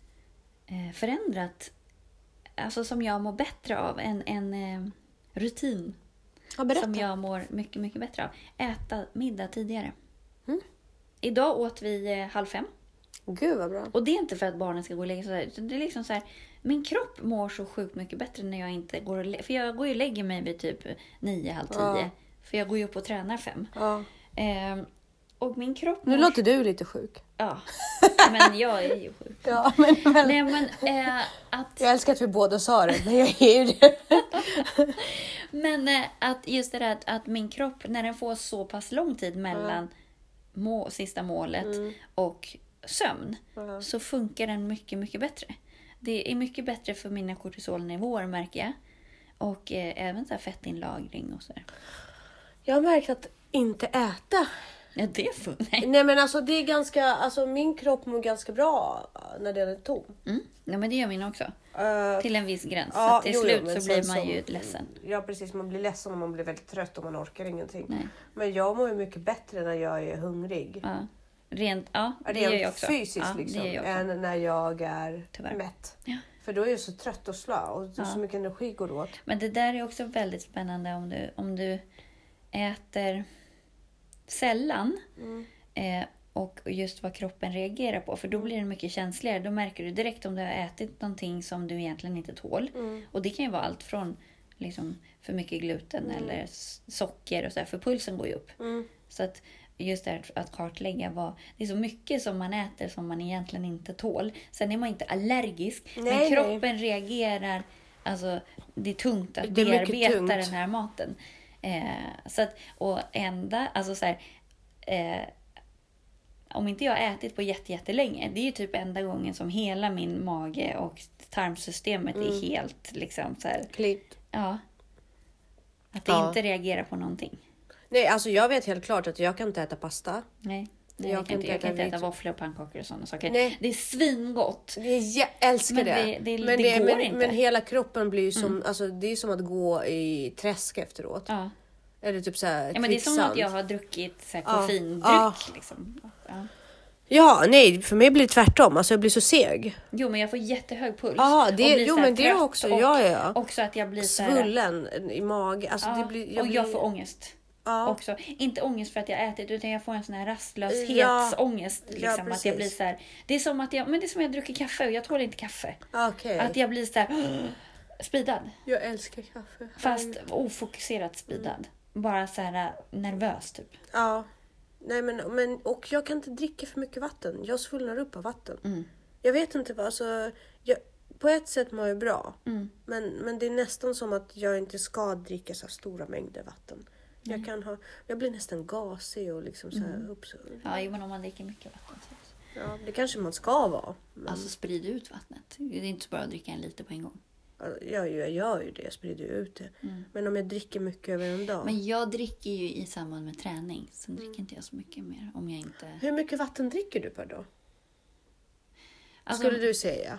eh, förändrat, alltså som jag mår bättre av, en, en eh, rutin Ja, som jag mår mycket, mycket bättre av. Äta middag tidigare. Mm. Idag åt vi eh, halv fem. Gud vad bra. Och det är inte för att barnen ska gå och lägga sig. Det är liksom så här, min kropp mår så sjukt mycket bättre när jag inte går och lä- För jag går ju och lägger mig vid typ nio, halv tio. Ja. För jag går ju upp och tränar fem. Ja. Ehm, och min kropp Nu mår... låter du lite sjuk. Ja, *laughs* men jag är ju sjuk. Ja, men, men, Nej men eh, att, jag älskar att vi båda sa det, men jag är ju det. *laughs* men eh, att just det där att, att min kropp, när den får så pass lång tid mellan må, sista målet och sömn, Ja. så funkar den mycket, mycket bättre. Det är mycket bättre för mina kortisolnivåer märker jag. Och eh, även så här fettinlagring och så där. Jag har märkt att inte äta. Ja, det är fun. Nej. Nej men alltså det är ganska, alltså min kropp mår ganska bra när den är tom. Mm. Ja, men det gör min också. Eh, Till en viss gräns. Ja, så till jo, jo, slut men så blir man ju ledsen. Ja precis, man blir ledsen och man blir väldigt trött och man orkar ingenting. Nej. Men jag mår ju mycket bättre när jag är hungrig. Ja. Rent, ja, det Rent gör jag också. fysiskt ja, liksom. Jag också. än när jag är Tyvärr. mätt. Ja. För då är jag så trött och slö och Ja. så mycket energi går åt. Men det där är också väldigt spännande om du, om du äter sällan Mm. eh, och just vad kroppen reagerar på. För då blir det mycket känsligare. Då märker du direkt om du har ätit någonting som du egentligen inte tål. Mm. Och det kan ju vara allt från liksom, för mycket gluten eller s- socker och så här, för pulsen går ju upp. Mm. Så att just det här att kartlägga vad... Det är så mycket som man äter som man egentligen inte tål. Sen är man inte allergisk, Nej, men nej. kroppen reagerar. Alltså, det är tungt att Det bearbeta tungt. den här maten. Eh, så att, och enda, alltså så här, eh, om inte jag har ätit på jätte- jättelänge, det är ju typ enda gången som hela min mage och tarmsystemet Mm. är helt liksom så här, Klippt. ja. Att det Ja. inte reagerar på någonting. Nej, alltså jag vet helt klart att jag kan inte äta pasta. Nej. Nej, Jag jag, kan inte, jag kan inte äta våfflor och pannkakor och sådana saker. Nej. Det är svingott. Det är, jag älskar Men det. det- det- men, det går men, inte. Mm. men hela kroppen blir ju som, alltså, det är som att gå i träsk efteråt. Ja. Eller typ så här ja, men det är som att jag har druckit så här, Ja. koffeindryck. Ja. Liksom. Ja. Ja, nej, för mig blir det tvärtom. Alltså jag blir så seg. Jo, men jag får jättehög puls. Ja, det, jo men det också. Och, ja, ja. Också att jag blir så här... Svullen i magen. Alltså, Ja, blir, jag och jag blir, får ångest. Ja. Också. Inte ångest för att jag ätit utan jag får en sån här Ja. rastlöshetsångest. Ja, Liksom, att jag blir så här, det är som att jag, men det är som att jag dricker kaffe och jag tål inte kaffe. Okej. Att jag blir så här *gasps* speedad. Jag älskar kaffe. Fast ofokuserat speedad. Bara så här äh, nervös typ. Ja. Nej men, men och jag kan inte dricka för mycket vatten. Jag svullnar upp av vatten. Mm. Jag vet inte vad, alltså. Jag, på ett sätt mår jag bra. Mm. Men, men det är nästan som att jag inte ska dricka så stora mängder vatten. Jag kan ha, jag blir nästan gasig och liksom så här Mm. uppsvullen. Ja, men om man dricker mycket vatten så. Ja, det kanske man ska vara. Men, Alltså sprid ut vattnet. Det är inte så bra att dricka en liter på en gång. jag, jag gör ju det, jag sprider ut det. Men om jag dricker mycket över en dag. Mm. Men jag dricker ju i samband med träning. Sen dricker inte jag så mycket mer om jag inte... Hur mycket vatten dricker du per dag? Alltså, Skulle du säga?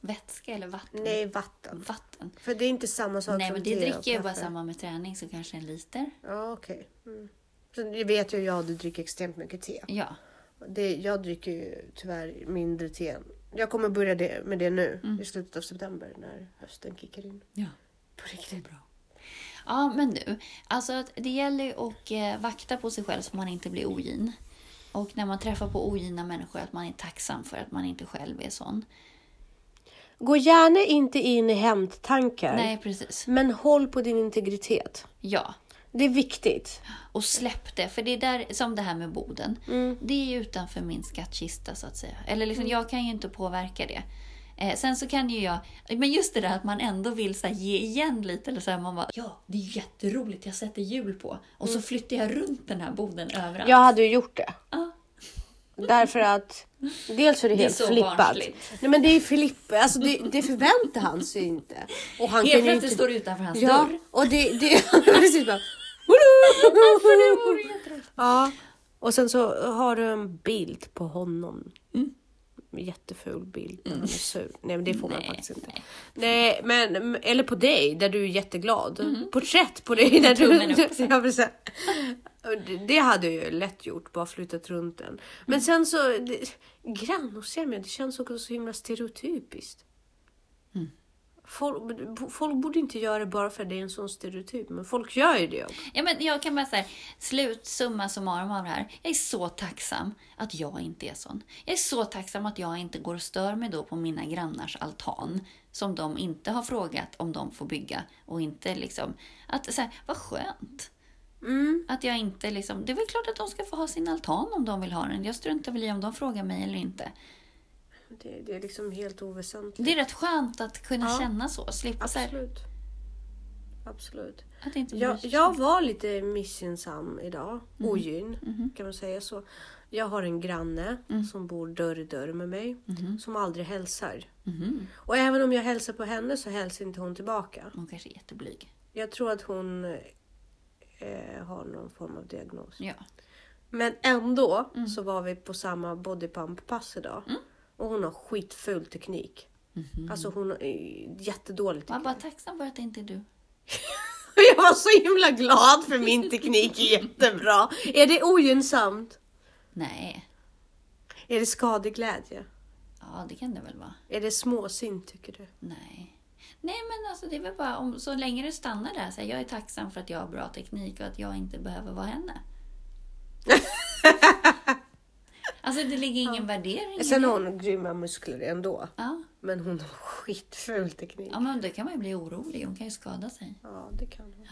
Vätska eller vatten? Nej, vatten. Vatten. För det är inte samma sak Nej, som men det te och dricker jag bara kaffe. samma med träning, så kanske en liter. Ja, okej. Mm. Så det vet ju jag, du dricker extremt mycket te. Ja. Det, jag dricker ju tyvärr mindre te. Jag kommer börja det, med det nu Mm. i slutet av september när hösten kickar in. ja. På riktigt bra. Ja, men du. Alltså att det gäller ju att eh, vakta på sig själv så man inte blir ogin. Och när man träffar på ogina människor att man är tacksam för att man inte själv är sån. Gå gärna inte in i hämndtankar. Nej, precis. Men håll på din integritet. Ja. Det är viktigt. Och släpp det. För det är där, som det här med Boden. Mm. Det är utanför min skattkista så att säga. Eller liksom, jag kan ju inte påverka det. Eh, sen så kan ju jag, men just det där att man ändå vill så här, ge igen lite. Eller så här, man bara, ja det är jätteroligt, jag sätter hjul på. Och så flyttar jag runt den här boden överallt. Jag hade ju gjort det. Ja. Därför att dels är det Det är helt så flippat. barnsligt. Nej men det är flipp, alltså det, det förväntar han sig inte. Och han Helt plötsligt inte... står du utanför hans Ja, dörr. och det... det *laughs* precis bara... Det. Ja, och sen så har du en bild på honom. Mm. Jätteful bild när han är sur. Nej men det får man Nej, faktiskt inte. nej. Nej men, eller på dig där du är jätteglad. Porträtt på dig där du... *laughs* Ja, precis. Det- hade jag ju lätt gjort, bara flyttat runt den. Men Mm. sen så, det, Granåssämja, det känns också så himla stereotypiskt. Mm. Folk, folk borde inte göra det bara för att det är en sån stereotyp, men folk gör ju det. också. Ja, men jag kan bara säga, slut summa summarum av det här. Jag är så tacksam att jag inte är sån. Jag är så tacksam att jag inte går och stör mig då på mina grannars altan. Som de inte har frågat om de får bygga. Och inte liksom, att så här, vad skönt. Mm. Att jag inte liksom, det är väl klart att de ska få ha sin altan om de vill ha den. Jag struntar väl i om de frågar mig eller inte. Det, det är liksom helt oväsentligt. Det är rätt skönt att kunna Ja. känna så. Slippa så här, Absolut. Absolut. Att inte Jag, jag var lite missinnsam idag. Mhm. Ogyn, kan man säga så. Jag har en granne Mm. som bor dörr i dörr med mig. Som aldrig hälsar. Mhm. Och även om jag hälsar på henne så hälsar inte hon tillbaka. Hon kanske är jätteblyg. Jag tror att hon eh, har någon form av diagnos. Ja. Men ändå Mm. så var vi på samma bodypump-pass idag. Och hon har skitful teknik. Alltså hon har eh, jättedålig Man teknik. bara tacksam för att det inte är du. *laughs* Jag var så himla glad för min teknik är *laughs* jättebra. Är det ogynnsamt? Nej. Är det skadeglädje? Ja, det kan det väl vara. Är det småsint tycker du? Nej. Nej, men alltså det är väl bara om, så länge det stannar där. Så här, jag är tacksam för att jag har bra teknik och att jag inte behöver vara henne. *laughs* alltså det ligger ingen värdering i Sen har hon grymma muskler ändå. Ja. Men hon har skitful teknik. ja, men då kan man ju bli orolig. Hon kan ju skada sig. Ja, det kan hon.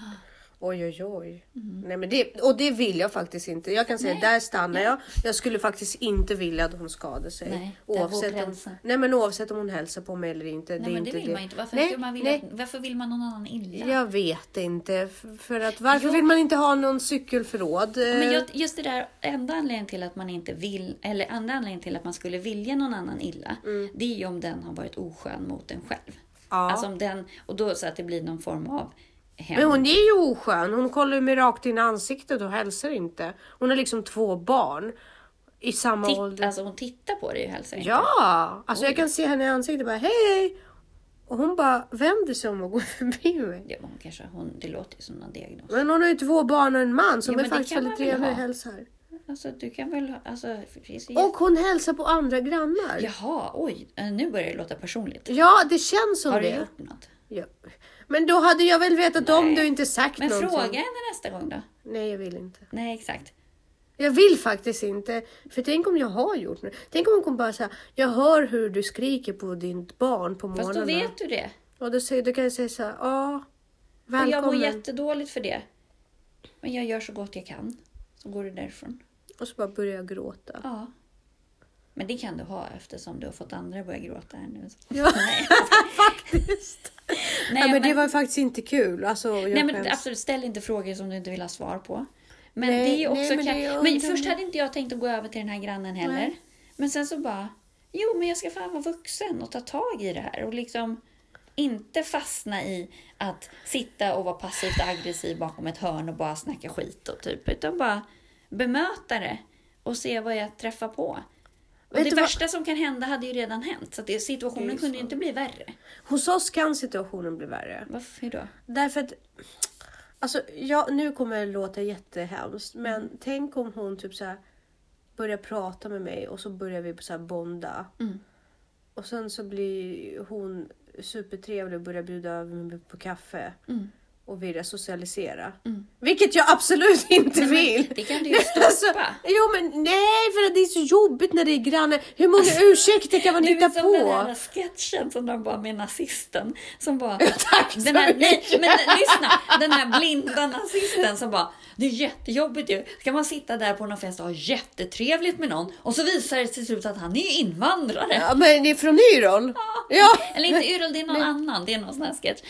Oj, oj, oj. Nej, men det, och det vill jag faktiskt inte. Jag kan säga, Mm. Nej. där stannar jag. Jag skulle faktiskt inte vilja att hon skadar sig. Nej, oavsett, om, nej, men oavsett om hon hälsar på mig eller inte. Nej, det men det inte vill man inte. Varför, nej, man vilja, nej, varför vill man någon annan illa? Jag vet inte. För att, varför Jo. vill man inte ha någon cykelförråd? Men Eh, just det där, enda anledningen till att man inte vill, eller andra anledningen till att man skulle vilja någon annan illa, det är ju om den har varit oskön mot en själv. Mm. Ja. Alltså om den, och då så att det blir någon form av hämnd. Men hon är ju oskön. Hon kollar mig rakt in i ansiktet och hälsar inte. Hon har liksom två barn i samma Titt, ålder. alltså hon tittar på dig och hälsar inte. Ja! Alltså jag kan se henne i ansiktet och bara hej! Och hon bara vänder sig om och går *laughs* förbi mig. Ja, hon kanske, hon, det låter ju som någon diagnos. Men hon har ju två barn och en man som Ja, är det faktiskt väldigt trevlig och hälsar. Alltså du kan väl, ha- alltså... det ju- Och hon hälsar på andra grannar. Ja, Jaha, oj, eh, nu börjar det låta personligt. det känns som Har du det. gjort något? Ja. Men då hade jag väl vetat om Nej. du inte sagt Men någonting. fråga henne nästa gång då. Nej, jag vill inte. Nej, exakt. Jag vill faktiskt inte. För tänk om jag har gjort något. Tänk om hon kommer bara säga, jag hör hur du skriker på ditt barn på Fast då morgonen. vet du det. Och då, säger, då kan jag säga så här, ja, Och jag mår välkommen. jättedåligt för det. Men jag gör så gott jag kan. Så går du därifrån. Och så bara börjar jag gråta. Ja. Men det kan du ha eftersom du har fått andra att börja gråta här nu. *laughs* Ja, *laughs* faktiskt. *laughs* Nej, ja, men, det var faktiskt inte kul. Alltså, Nej men skäms. absolut, ställ inte frågor som du inte vill ha svar på. Men Nej, det är också... nej, men kan... är men först hade inte jag tänkt att gå över till den här grannen heller. Nej. Men sen så bara, jo men jag ska fan vara vuxen och ta tag i det här och liksom inte fastna i att sitta och vara passivt aggressiv bakom ett hörn och bara snacka skit och typ, utan bara bemöta det och se vad jag träffar på. Och det du vad- värsta som kan hända hade ju redan hänt, så det, situationen Det kunde ju inte bli värre. Hos oss kan situationen bli värre. Varför då? Därför att, alltså, jag, nu kommer det låta jättehemskt, men Mm. tänk om hon typ så här börjar prata med mig och så börjar vi så här bonda. Mm. Och sen så blir hon supertrevlig och börjar bjuda över mig på kaffe. Mm. Och vilja socialisera. Vilket jag absolut *laughs* inte vill. det kan du ju stoppa. Alltså, jo men nej, för det är så jobbigt när det är grannar. Hur många ursäkter kan man hitta är som den på? där sketchen som de bara med nazisten. Som bara, *laughs* Tack så den här, nej, men lyssna! Den här blinda nazisten som bara, det är jättejobbigt ju. Ska man sitta där på någon fest och ha jättetrevligt med någon och så visar det sig till slut att han är invandrare. Ja, men det är från Yrrol. Ja. Eller inte Yrrol, det är någon annan. Det är någon sån här sketch.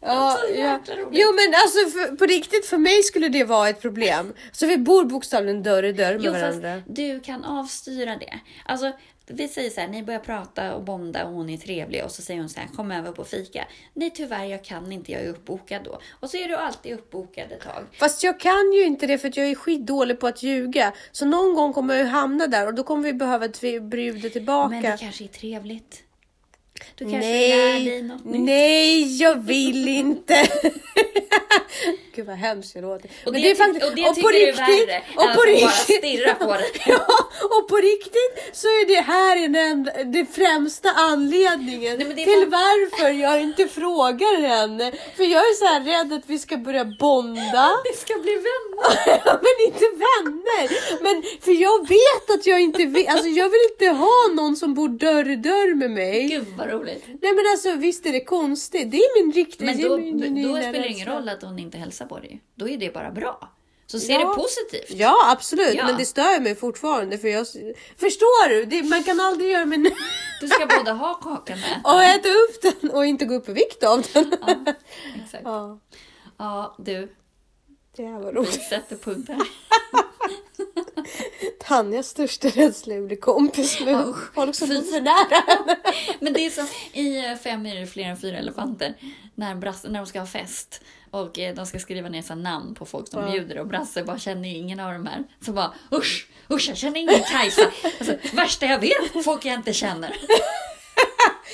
Ja, Alltså, ja. roligt. Jo men alltså för, på riktigt för mig skulle det vara ett problem. Så vi bor bokstavligen dörr i dörr med Jo, fast varandra. du kan avstyra det. Alltså, vi säger så här, ni börjar prata och bonda och hon är trevlig och så säger hon så här, kom över på fika. Nej tyvärr, jag kan inte, jag är uppbokad då. Och så är du alltid uppbokad ett tag. Fast jag kan ju inte det för att jag är skitdålig på att ljuga. Så någon gång kommer jag ju hamna där och då kommer vi behöva bjuda tillbaka. Men det kanske är trevligt. Du kanske lär dig Nej, något nytt. nej jag vill inte. *laughs* Gud vad hemskt jag låter. Och Men det, är faktiskt- och det och på du är riktigt- värre och på hon bara riktigt- stirrar på dig. *laughs* Ja, och på riktigt så är det här den, det främsta anledningen Nej, det är till fan- varför jag inte frågar henne. För jag är så här rädd att vi ska börja bonda. *laughs* Vi ska bli vänner. men inte vänner. Men för jag vet att jag inte vill, alltså jag vill inte ha någon som bor dörr i dörr med mig. Gud vad roligt. Nej men alltså visst är det konstigt. Det är min riktiga Men då, min då spelar det ingen roll att hon inte hälsar på dig. Då är det bara bra. Så se Ja. det positivt. Ja absolut, Ja. men det stör mig fortfarande för jag... Förstår du? Det, man kan aldrig göra mig. Du ska både ha kakan och *laughs* äta. och äta upp den och inte gå upp i vikt av den. Ja, exakt. Ja. Ja, du. Det här var Vi roligt. sätter punkt här. *laughs* *laughs* Tanjas största rädsla är att bli kompis med Ja, folk som fy. för nära. *laughs* Men det är som i eh, Fem myror fler än fyra elefanter. När, Brasse, när de ska ha fest och eh, de ska skriva ner sina namn på folk som Ja. bjuder och Brasse bara känner ju ingen av de här. Så bara usch, usch jag känner ingen Kajsa. Alltså, värsta jag vet, folk jag inte känner. *laughs*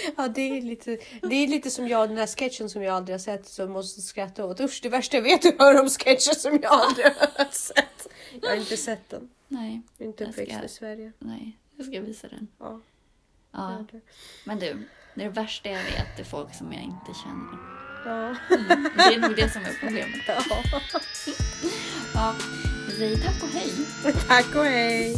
*laughs* Ja, det är, lite, det är lite som jag, den här sketchen som jag aldrig har sett som måste skratta åt. Usch, det värsta jag vet är att höra om sketcher som jag aldrig har *laughs* sett. Jag har inte sett den. Nej, Jag är inte ska- uppväxt i Sverige. nej, jag ska visa den. Ja, Ja, men du, det värsta jag vet är folk som jag inte känner. ja. Mm, det är nog det som är problemet. *laughs* ja. Ja, vi säger tack och hej. Tack och hej!